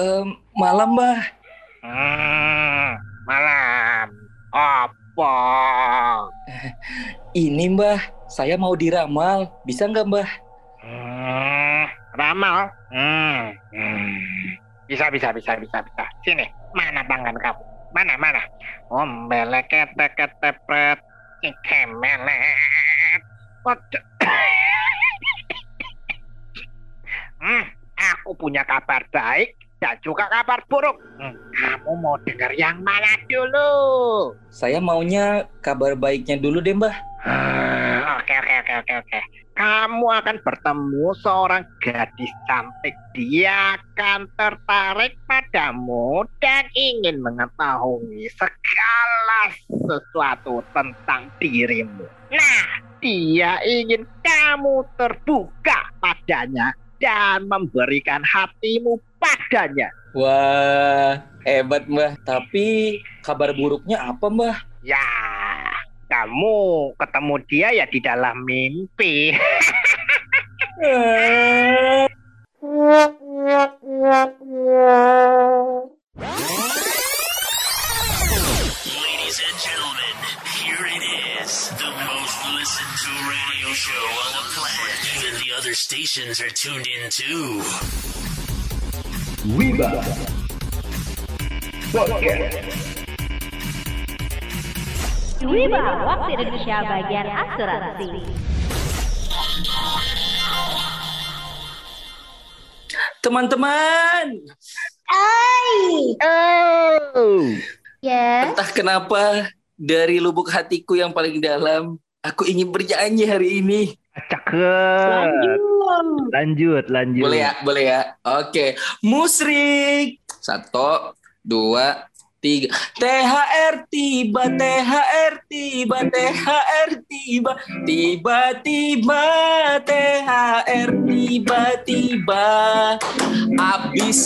Um, malam, Mbah. Hmm, malam. Apa? Ini, Mbah. Saya mau diramal. Bisa nggak, Mbah? Hmm, ramal. Hmm, hmm. Bisa, bisa, bisa, bisa, bisa. Sini, mana tangan kamu? Mana, mana? Ombele kete kete pret. Ikemelet. Waduh. hmm, aku punya kabar baik dan juga kabar buruk. Hmm, kamu mau dengar yang mana dulu? Saya maunya kabar baiknya dulu deh, Mbah. Ah, Oke, oke, oke, oke, oke. Kamu akan bertemu seorang gadis cantik. Dia akan tertarik padamu dan ingin mengetahui segala sesuatu tentang dirimu. Nah, dia ingin kamu terbuka padanya dan memberikan hatimu padanya. Wah, hebat, Mbah. Tapi kabar buruknya apa, Mbah? Ya, kamu ketemu dia ya di dalam mimpi. Ladies and gentlemen, here it is. The most listened to radio show on the planet. Even the other stations are tuned in too. Wiba Podcast Wiba, waktu Indonesia bagian asuransi. Teman-teman, Hai. Oh, Ya. entah kenapa dari lubuk hatiku yang paling dalam, aku ingin berjanji hari ini. Cakep. Lanjut, lanjut. Boleh ya, boleh ya. Oke, musrik. Satu, dua, tiga. THR tiba, THR tiba, THR tiba, tiba-tiba THR tiba-tiba habis.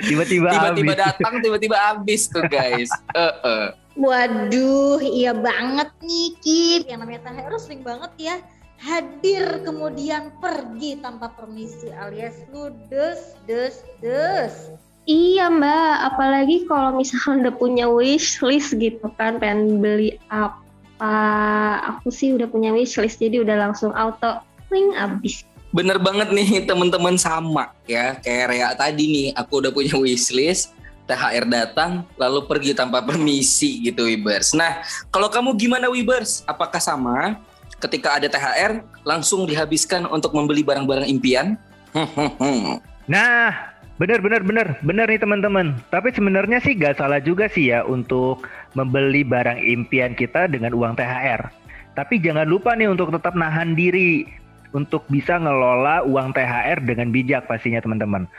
Tiba-tiba Tiba-tiba datang, tiba-tiba habis tuh guys. Eh, eh. Waduh, iya banget nih Kim. Yang namanya THR sering banget ya hadir kemudian pergi tanpa permisi alias ludes des des. Iya mbak, apalagi kalau misalkan udah punya wish list gitu kan, pengen beli apa, aku sih udah punya wish list, jadi udah langsung auto link abis. Bener banget nih teman-teman sama ya kayak Rea tadi nih aku udah punya wishlist THR datang lalu pergi tanpa permisi gitu Wibers. Nah kalau kamu gimana Wibers? Apakah sama ketika ada THR langsung dihabiskan untuk membeli barang-barang impian? Nah, benar benar benar benar nih teman-teman. Tapi sebenarnya sih gak salah juga sih ya untuk membeli barang impian kita dengan uang THR. Tapi jangan lupa nih untuk tetap nahan diri untuk bisa ngelola uang THR dengan bijak pastinya teman-teman.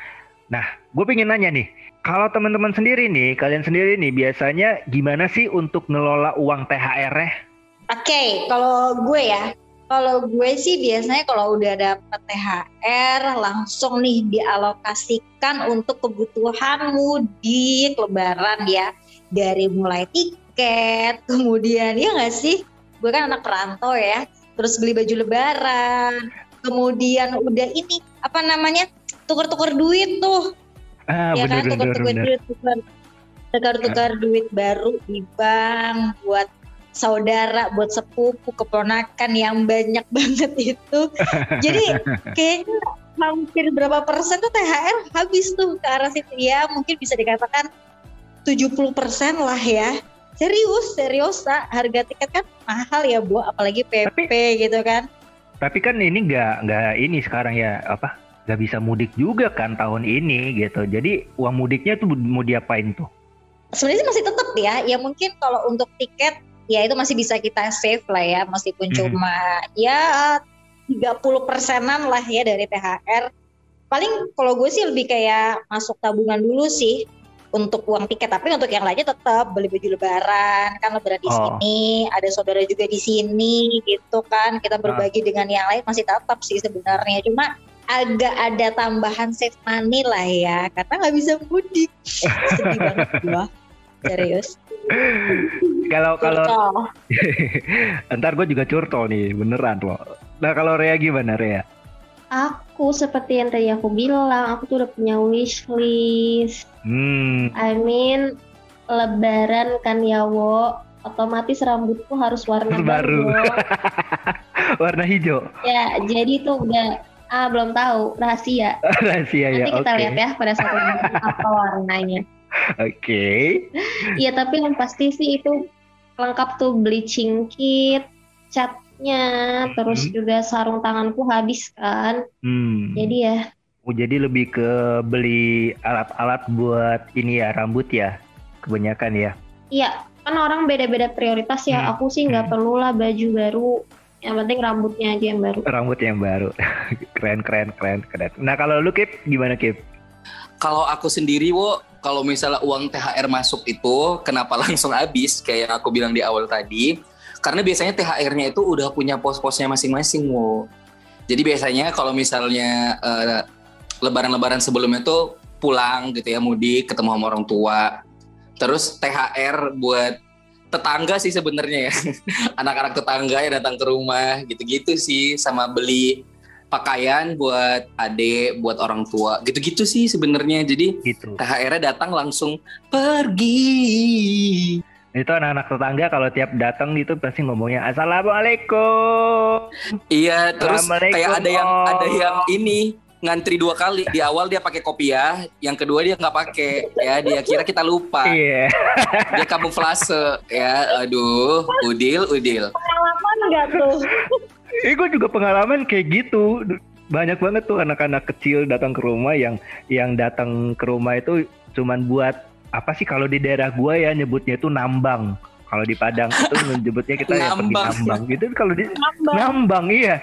Nah, gue pengen nanya nih, kalau teman-teman sendiri nih, kalian sendiri nih biasanya gimana sih untuk ngelola uang THR-nya? Oke, kalau gue ya, kalau gue sih biasanya kalau udah dapet THR langsung nih dialokasikan untuk kebutuhan mudik lebaran ya. Dari mulai tiket, kemudian ya nggak sih? Gue kan anak perantau ya, terus beli baju lebaran, kemudian udah ini apa namanya tuker-tuker duit tuh Ah, ya bener kan tukar-tukar duit tukar tukar-tukar duit baru di bank buat saudara buat sepupu keponakan yang banyak banget itu. Jadi kayaknya hampir berapa persen tuh THR habis tuh ke arah situ. Ya mungkin bisa dikatakan 70 persen lah ya. Serius serius tak harga tiket kan mahal ya bu apalagi PP gitu kan. Tapi kan ini nggak nggak ini sekarang ya apa? Nggak bisa mudik juga kan tahun ini gitu. Jadi uang mudiknya tuh mau diapain tuh? sebenarnya sih masih tetap ya ya mungkin kalau untuk tiket ya itu masih bisa kita save lah ya meskipun Mhm. cuma ya 30 persenan lah ya dari THR paling kalau gue sih lebih kayak masuk tabungan dulu sih untuk uang tiket tapi untuk yang lainnya tetap beli baju lebaran kan lebaran di Oh. sini ada saudara juga di sini gitu kan kita berbagi dengan yang lain masih tetap sih sebenarnya cuma agak ada tambahan save money lah ya karena nggak bisa mudik sedih banget gua serius Kalau kalau ntar gue juga curtol nih beneran loh. Nah kalau Rea gimana Rea? Aku seperti yang tadi aku bilang, aku tuh udah punya wishlist. Hmm, I mean, lebaran kan ya, Wo. Otomatis rambutku harus warna Baru. baru. Warna hijau. ya, jadi tuh udah ah belum tahu rahasia. Rahasia ya. Nanti kita Oke. lihat ya pada saat lebaran apa warnanya. Oke. Iya, tapi yang pasti sih itu lengkap tuh bleaching kit, catnya, terus Mhm. juga sarung tanganku habis kan. Hmm. Jadi ya Oh, jadi lebih ke beli alat-alat buat ini ya rambut ya, kebanyakan ya. Iya, kan orang beda-beda prioritas ya. Hmm, Aku sih nggak hmm. perlu lah baju baru. Yang penting rambutnya aja yang baru. Rambut yang baru, keren keren keren keren. Nah kalau lu Kip gimana Kip? Kalau aku sendiri, wo, kalau misalnya uang THR masuk itu, kenapa langsung habis? Kayak yang aku bilang di awal tadi. Karena biasanya THR-nya itu udah punya pos-posnya masing-masing, wo. Jadi biasanya kalau misalnya eh, lebaran-lebaran sebelumnya tuh pulang gitu ya, mudik, ketemu sama orang tua. Terus THR buat tetangga sih sebenarnya ya. Anak-anak tetangga yang datang ke rumah gitu-gitu sih. Sama beli pakaian buat adik, buat orang tua, gitu-gitu sih sebenarnya. Jadi Gitu. THR-nya datang langsung pergi. Itu anak-anak tetangga kalau tiap datang gitu pasti ngomongnya assalamualaikum. Iya, terus Assalamualaikum, kayak ada yang ada yang ini ngantri dua kali. Di awal dia pakai kopiah, yang kedua dia nggak pakai. Ya, dia kira kita lupa. Iya. Dia kamuflase. Ya, aduh, udil, udil. Pengalaman nggak tuh? Eh gue juga pengalaman kayak gitu. Banyak banget tuh anak-anak kecil datang ke rumah yang yang datang ke rumah itu cuman buat apa sih kalau di daerah gua ya nyebutnya itu nambang. Kalau di Padang itu menyebutnya kita ya pergi Nambang. nambang gitu. Kalau di Nambang. nambang iya.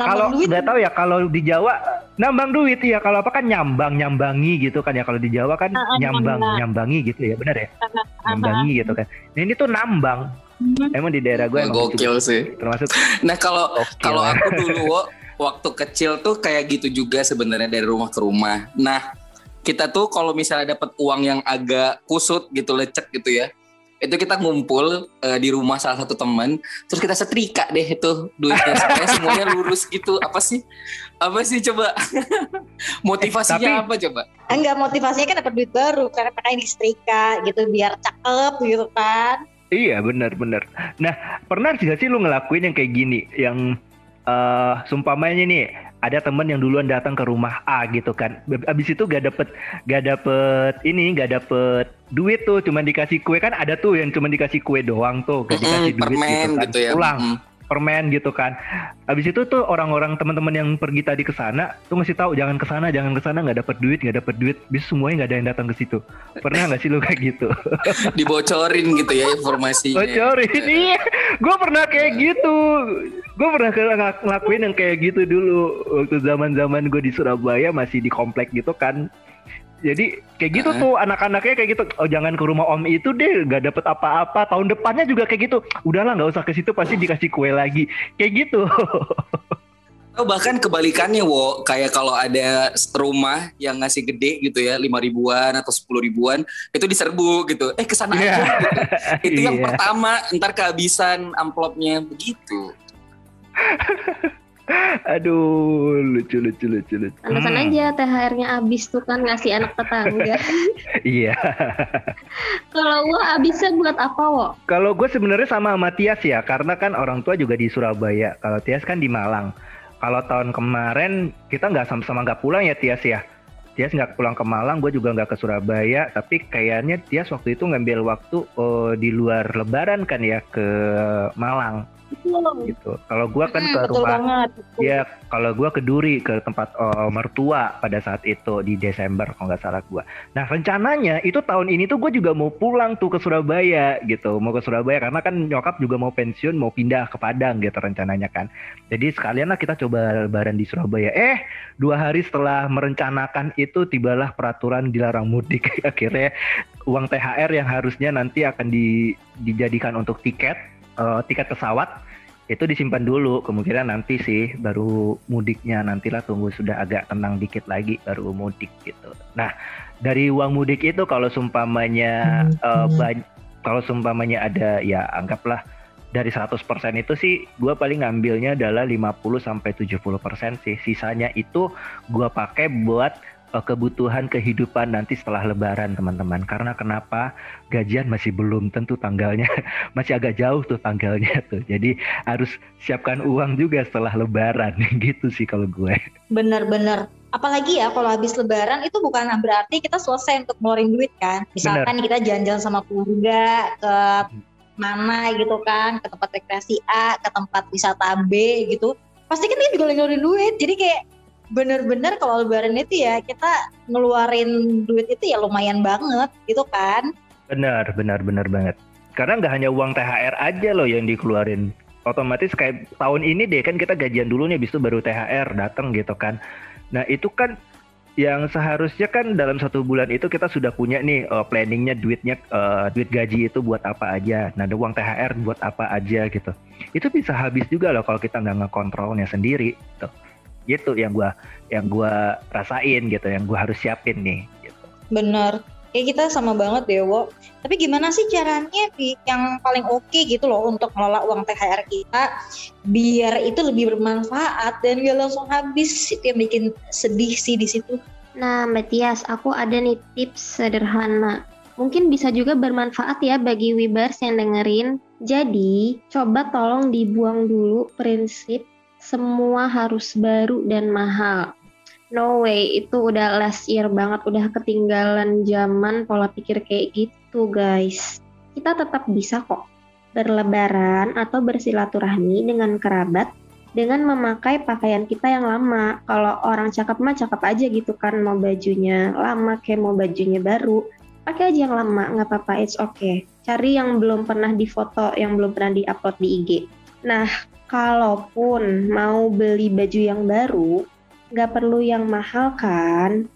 Kalau nggak tahu ya kalau di Jawa nambang duit ya. Kalau apa kan nyambang nyambangi gitu kan ya. Kalau di Jawa kan ah, nyambang nyambang. nyambangi gitu ya. Benar ya? Ah, Nyambangi gitu kan. Nah ini tuh nambang. Hmm. Emang di daerah gue emang Gokil sih. termasuk Nah, kalau. Kalau aku dulu Wo, waktu kecil tuh kayak gitu juga sebenarnya dari rumah ke rumah. Nah, kita tuh kalau misalnya dapat uang yang agak kusut gitu lecek gitu ya. Itu kita ngumpul eh, di rumah salah satu teman, terus kita setrika deh itu duitnya supaya semuanya lurus gitu. Apa sih? Apa sih coba? Motivasinya Eh, tapi- apa coba? Enggak motivasinya kan dapat duit baru karena pakai di setrika gitu biar cakep gitu kan. Iya benar benar. Nah pernah gak sih lu ngelakuin yang kayak gini, yang eh sumpamanya nih ada temen yang duluan datang ke rumah A gitu kan, abis itu gak dapet gak dapet ini gak dapet duit tuh, cuma dikasih kue kan ada tuh yang cuma dikasih kue doang tuh, gak dikasih Mm-mm, duit permen gitu kan, gitu ya. pulang Mm. Permen gitu kan. Abis itu tuh orang-orang teman-teman yang pergi tadi ke sana tuh ngasih tahu jangan ke sana, jangan ke sana nggak dapet duit, nggak dapet duit. Bis semuanya nggak ada yang datang ke situ. Pernah nggak sih lu kayak gitu? Dibocorin gitu ya informasinya. Bocorin iya gue pernah kayak gitu gue pernah ngelakuin yang kayak gitu dulu waktu zaman zaman gue di Surabaya masih di komplek gitu kan jadi kayak gitu Heeh. tuh anak-anaknya kayak gitu. Oh jangan ke rumah om itu deh nggak dapet apa-apa. Tahun depannya juga kayak gitu. Udahlah nggak usah ke situ pasti dikasih kue lagi. Kayak gitu. Oh, bahkan kebalikannya wo. Kayak kalau ada rumah yang ngasih gede gitu ya lima ribuan atau sepuluh ribuan itu diserbu gitu. Eh ke sana Iya. aja. Gitu. itu yang Iya. pertama ntar kehabisan amplopnya. Begitu aduh lucu lucu lucu lucu Pantesan Hmm, aja THR-nya habis tuh kan ngasih anak tetangga. iya Kalau gua habisnya buat apa, Wo? Kalau gue sebenarnya sama sama Tias ya, karena kan orang tua juga di Surabaya. Kalau Tias kan di Malang. Kalau tahun kemarin kita nggak sama-sama nggak pulang ya Tias ya. Tias nggak pulang ke Malang, gue juga nggak ke Surabaya. Tapi kayaknya Tias waktu itu ngambil waktu eh, di luar Lebaran kan ya ke Malang gitu. Kalau gue kan Hmm, ke rumah banget. Ya, kalau gua ke Duri ke tempat eh, mertua pada saat itu di Desember kalau nggak salah gua. Nah rencananya itu tahun ini tuh gue juga mau pulang tuh ke Surabaya gitu, mau ke Surabaya karena kan nyokap juga mau pensiun mau pindah ke Padang gitu rencananya kan. Jadi sekalian lah kita coba lebaran di Surabaya. Eh dua hari setelah merencanakan itu tibalah peraturan dilarang mudik. Akhirnya uang THR yang harusnya nanti akan di- dijadikan untuk tiket eh, tiket pesawat itu disimpan dulu. Kemungkinan nanti sih baru mudiknya nantilah tunggu sudah agak tenang dikit lagi baru mudik gitu. Nah dari uang mudik itu kalau sumpamanya eh, ban- kalau sumpamanya ada ya anggaplah dari 100% itu sih gue paling ngambilnya adalah 50 sampai 70% sih. Sisanya itu gue pakai buat uh, kebutuhan kehidupan nanti setelah lebaran teman-teman. Karena kenapa? Gajian masih belum tentu tanggalnya. masih agak jauh tuh tanggalnya tuh. Jadi harus siapkan uang juga setelah lebaran gitu sih kalau gue. Bener-bener. Apalagi ya kalau habis lebaran itu bukan berarti kita selesai untuk ngeluarin duit kan. Misalkan kita jalan-jalan sama keluarga ke mana gitu kan, ke tempat rekreasi A, ke tempat wisata B gitu. Pasti kan kita juga ngeluarin duit. Jadi kayak bener-bener kalau lebaran itu ya kita ngeluarin duit itu ya lumayan banget gitu kan. Benar, benar, benar banget. Karena nggak hanya uang THR aja loh yang dikeluarin. Otomatis kayak tahun ini deh kan kita gajian dulu nih, itu baru THR datang gitu kan. Nah itu kan yang seharusnya kan dalam satu bulan itu kita sudah punya nih uh, planningnya duitnya uh, duit gaji itu buat apa aja, nah ada uang THR buat apa aja gitu. Itu bisa habis juga loh kalau kita nggak ngekontrolnya sendiri. Gitu. Gitu yang gua yang gua rasain gitu, yang gua harus siapin nih. Gitu. Bener kayak kita sama banget deh Wo. Tapi gimana sih caranya yang paling oke okay gitu loh untuk ngelola uang THR kita biar itu lebih bermanfaat dan gak langsung habis itu yang bikin sedih sih di situ. Nah Mbak Tias, aku ada nih tips sederhana. Mungkin bisa juga bermanfaat ya bagi Wibers yang dengerin. Jadi, coba tolong dibuang dulu prinsip semua harus baru dan mahal no way itu udah last year banget udah ketinggalan zaman pola pikir kayak gitu guys kita tetap bisa kok berlebaran atau bersilaturahmi dengan kerabat dengan memakai pakaian kita yang lama. Kalau orang cakep mah cakep aja gitu kan, mau bajunya lama kayak mau bajunya baru, pakai aja yang lama, nggak apa-apa, it's okay. Cari yang belum pernah difoto, yang belum pernah diupload di IG. Nah, kalaupun mau beli baju yang baru, nggak perlu yang mahal kan?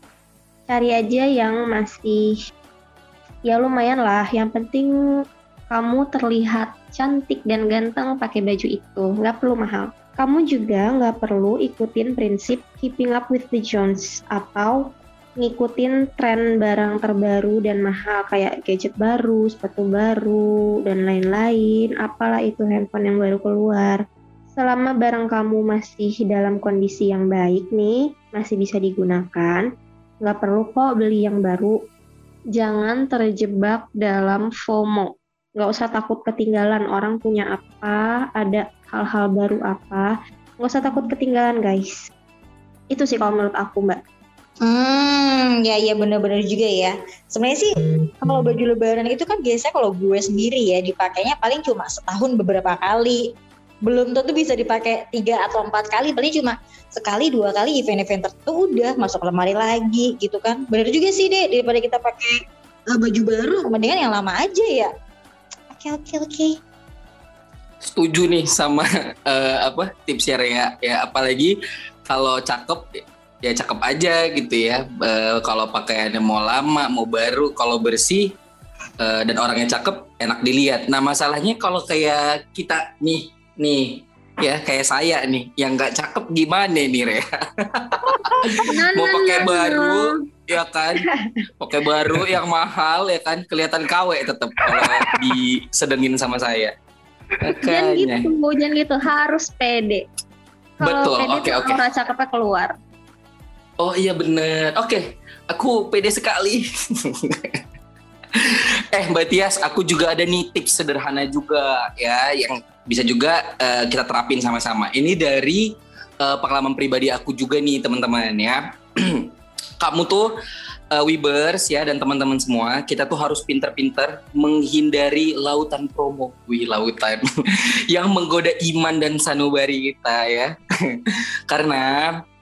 Cari aja yang masih ya lumayan lah. Yang penting kamu terlihat cantik dan ganteng pakai baju itu. Nggak perlu mahal. Kamu juga nggak perlu ikutin prinsip keeping up with the Jones atau ngikutin tren barang terbaru dan mahal kayak gadget baru, sepatu baru, dan lain-lain. Apalah itu handphone yang baru keluar selama barang kamu masih dalam kondisi yang baik nih, masih bisa digunakan, nggak perlu kok beli yang baru. Jangan terjebak dalam FOMO. Nggak usah takut ketinggalan orang punya apa, ada hal-hal baru apa. Nggak usah takut ketinggalan guys. Itu sih kalau menurut aku mbak. Hmm, ya ya benar-benar juga ya. Sebenarnya sih kalau baju lebaran itu kan biasanya kalau gue sendiri ya dipakainya paling cuma setahun beberapa kali belum tentu bisa dipakai tiga atau empat kali paling cuma sekali dua kali event-event tertentu udah masuk lemari lagi gitu kan. Benar juga sih deh daripada kita pakai uh, baju baru mendingan yang lama aja ya. Oke oke oke. Setuju nih sama uh, apa tipsnya Rea ya apalagi kalau cakep ya cakep aja gitu ya. Uh, kalau pakaiannya mau lama mau baru kalau bersih uh, dan orangnya cakep enak dilihat. Nah masalahnya kalau kayak kita nih nih ya kayak saya nih yang nggak cakep gimana nih Rea mau pakai baru ya kan? Pakai baru yang mahal ya kan? Kelihatan KW tetap kalau disedengin sama saya. Jangan gitu jangan gitu. Harus pede. Betul oke oke. okay, okay. cakepnya keluar. Oh iya bener. Oke okay. aku pede sekali. Eh Mbak Tias, aku juga ada nih tips sederhana juga ya yang bisa juga uh, kita terapin sama-sama. Ini dari uh, pengalaman pribadi aku juga nih teman-teman ya. Kamu tuh uh, Webers ya dan teman-teman semua, kita tuh harus pinter-pinter menghindari lautan promo, wih lautan yang menggoda iman dan sanubari kita ya. Karena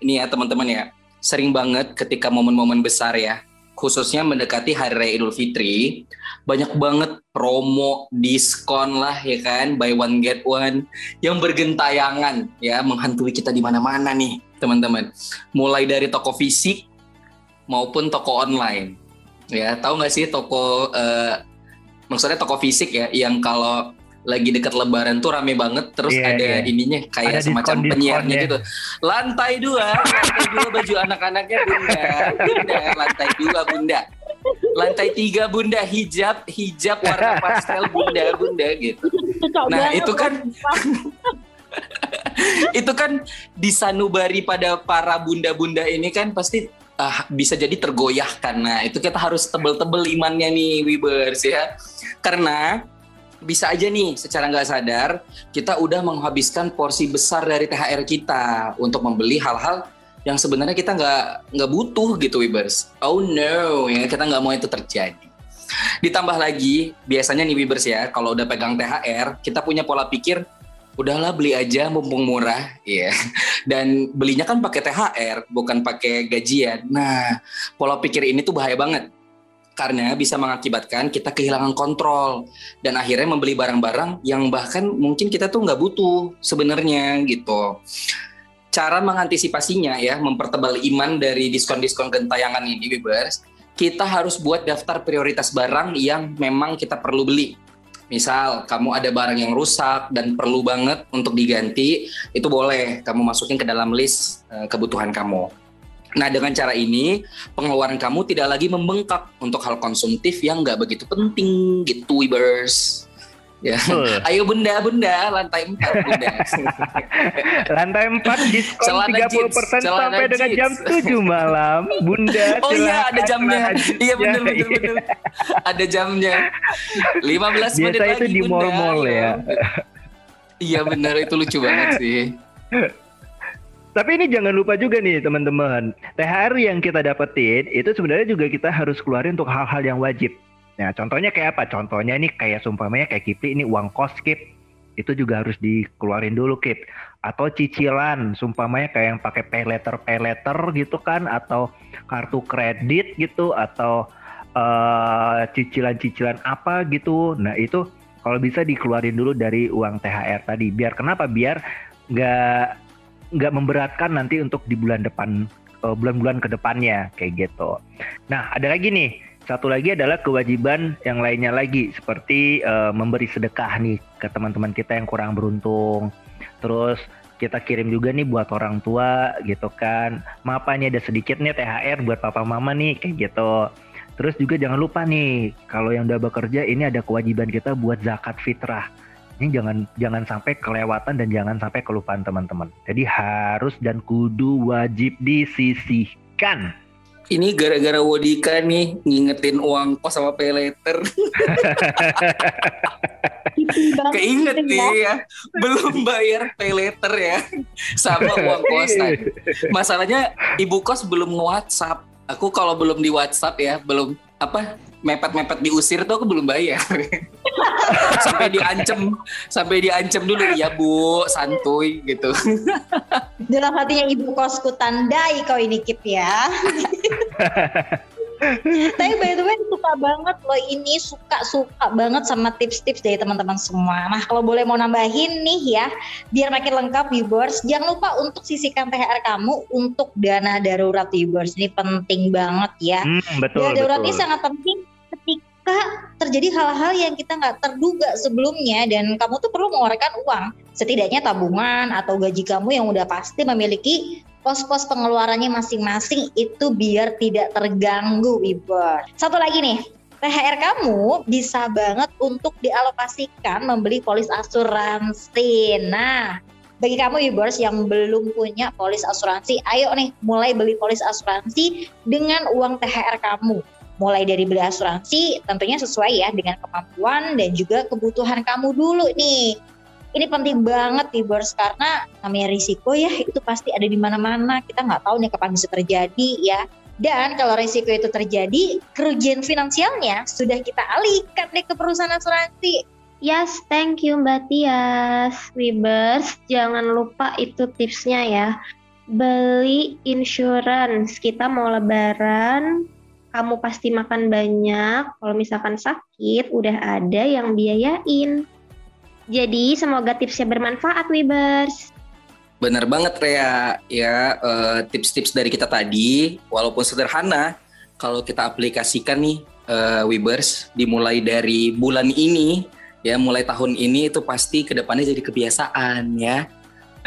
ini ya teman-teman ya, sering banget ketika momen-momen besar ya, khususnya mendekati Hari Raya Idul Fitri, banyak banget promo, diskon lah ya kan, buy one get one yang bergentayangan ya menghantui kita di mana-mana nih teman-teman. Mulai dari toko fisik maupun toko online. Ya, tahu nggak sih toko uh, maksudnya toko fisik ya yang kalau lagi dekat lebaran tuh rame banget terus yeah, ada yeah. ininya kayak ada semacam diskon, penyiarnya ya. gitu lantai dua lantai dua baju anak-anaknya bunda bunda lantai dua bunda lantai tiga bunda hijab hijab warna pastel bunda bunda gitu Nah, itu kan- itu kan disanubari pada para bunda-bunda ini kan pasti ah, bisa jadi tergoyahkan. Nah, itu kita harus tebel-tebel imannya nih, Wibers ya. Karena bisa aja nih secara nggak sadar kita udah menghabiskan porsi besar dari THR kita untuk membeli hal-hal yang sebenarnya kita nggak nggak butuh gitu Wibers. Oh no, ya kita nggak mau itu terjadi. Ditambah lagi biasanya nih Wibers ya kalau udah pegang THR kita punya pola pikir udahlah beli aja mumpung murah ya dan belinya kan pakai THR bukan pakai gajian nah pola pikir ini tuh bahaya banget karena bisa mengakibatkan kita kehilangan kontrol dan akhirnya membeli barang-barang yang bahkan mungkin kita tuh nggak butuh sebenarnya gitu cara mengantisipasinya ya mempertebal iman dari diskon-diskon gentayangan ini Wibers kita harus buat daftar prioritas barang yang memang kita perlu beli Misal kamu ada barang yang rusak dan perlu banget untuk diganti, itu boleh kamu masukin ke dalam list eh, kebutuhan kamu. Nah dengan cara ini pengeluaran kamu tidak lagi membengkak untuk hal konsumtif yang nggak begitu penting gitu, Wibers. Ya, Betul. ayo bunda bunda lantai empat bunda. Lantai 4 diskon Celana 30% jeans, sampai dengan jeans. jam 7 malam. Bunda, Oh iya ada jamnya. Iya benar benar Iya. benar. Ada jamnya. 15 menit Biasa lagi itu di mall-mall ya. Iya benar itu lucu banget sih. Tapi ini jangan lupa juga nih teman-teman. THR yang kita dapetin itu sebenarnya juga kita harus keluarin untuk hal-hal yang wajib. Nah contohnya kayak apa? Contohnya nih kayak sumpamanya kayak Kipli ini uang kos Kip. Itu juga harus dikeluarin dulu Kip. Atau cicilan, sumpamanya kayak yang pakai pay letter pay letter gitu kan. Atau kartu kredit gitu. Atau eh, cicilan-cicilan apa gitu. Nah itu kalau bisa dikeluarin dulu dari uang THR tadi. Biar kenapa? Biar nggak nggak memberatkan nanti untuk di bulan depan eh, bulan-bulan ke depannya kayak gitu. Nah, ada lagi nih. Satu lagi adalah kewajiban yang lainnya lagi seperti eh, memberi sedekah nih ke teman-teman kita yang kurang beruntung. Terus kita kirim juga nih buat orang tua gitu kan. Ini ada sedikit nih THR buat papa mama nih kayak gitu. Terus juga jangan lupa nih kalau yang udah bekerja ini ada kewajiban kita buat zakat fitrah ini jangan jangan sampai kelewatan dan jangan sampai kelupaan teman-teman. Jadi harus dan kudu wajib disisihkan. Ini gara-gara Wodika nih ngingetin uang kos sama pay banget Keinget nih ya. Belum bayar pay letter ya. Sama uang kosan. Masalahnya ibu kos belum nge-WhatsApp. Aku kalau belum di WhatsApp ya, belum apa mepet-mepet diusir tuh aku belum bayar. sampai diancem, sampai diancem dulu ya Bu, santuy gitu. Dalam hatinya ibu kosku tandai kau ini Kip ya. Tapi by the way suka banget loh ini suka-suka banget sama tips-tips dari teman-teman semua. Nah kalau boleh mau nambahin nih ya, biar makin lengkap viewers, jangan lupa untuk sisihkan THR kamu untuk dana darurat viewers. Ini penting banget ya. Hmm, betul Dana darurat betul. ini sangat penting ketika terjadi hal-hal yang kita nggak terduga sebelumnya dan kamu tuh perlu mengeluarkan uang. Setidaknya tabungan atau gaji kamu yang udah pasti memiliki pos-pos pengeluarannya masing-masing itu biar tidak terganggu, Wiber. Satu lagi nih, THR kamu bisa banget untuk dialokasikan membeli polis asuransi. Nah, bagi kamu Wibers yang belum punya polis asuransi, ayo nih mulai beli polis asuransi dengan uang THR kamu. Mulai dari beli asuransi tentunya sesuai ya dengan kemampuan dan juga kebutuhan kamu dulu nih. Ini penting banget Wibers karena namanya risiko ya itu pasti ada di mana-mana. Kita nggak tahu nih kapan bisa terjadi ya. Dan kalau risiko itu terjadi, kerugian finansialnya sudah kita alihkan nih ke perusahaan asuransi. Yes, thank you Mbak Tias. Wibers, jangan lupa itu tipsnya ya. Beli insurance. Kita mau lebaran, kamu pasti makan banyak. Kalau misalkan sakit, udah ada yang biayain. Jadi semoga tipsnya bermanfaat, Wibers. Bener banget Rea, ya eh, tips-tips dari kita tadi, walaupun sederhana, kalau kita aplikasikan nih eh, Wibers, dimulai dari bulan ini, ya mulai tahun ini itu pasti ke depannya jadi kebiasaan ya.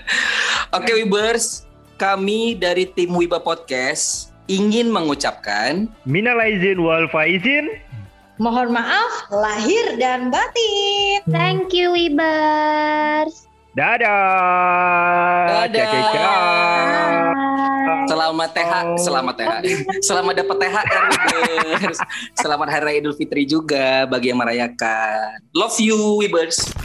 Oke Wibers, kami dari tim Wiba Podcast ingin mengucapkan Minal aizin wal faizin. Mohon maaf lahir dan batin. Thank you Wibers. Dadah. Dadah. Caca. selamat TH, selamat TH, selamat dapat THR Wibers. Selamat Hari Raya Idul Fitri juga bagi yang merayakan. Love you Wibers.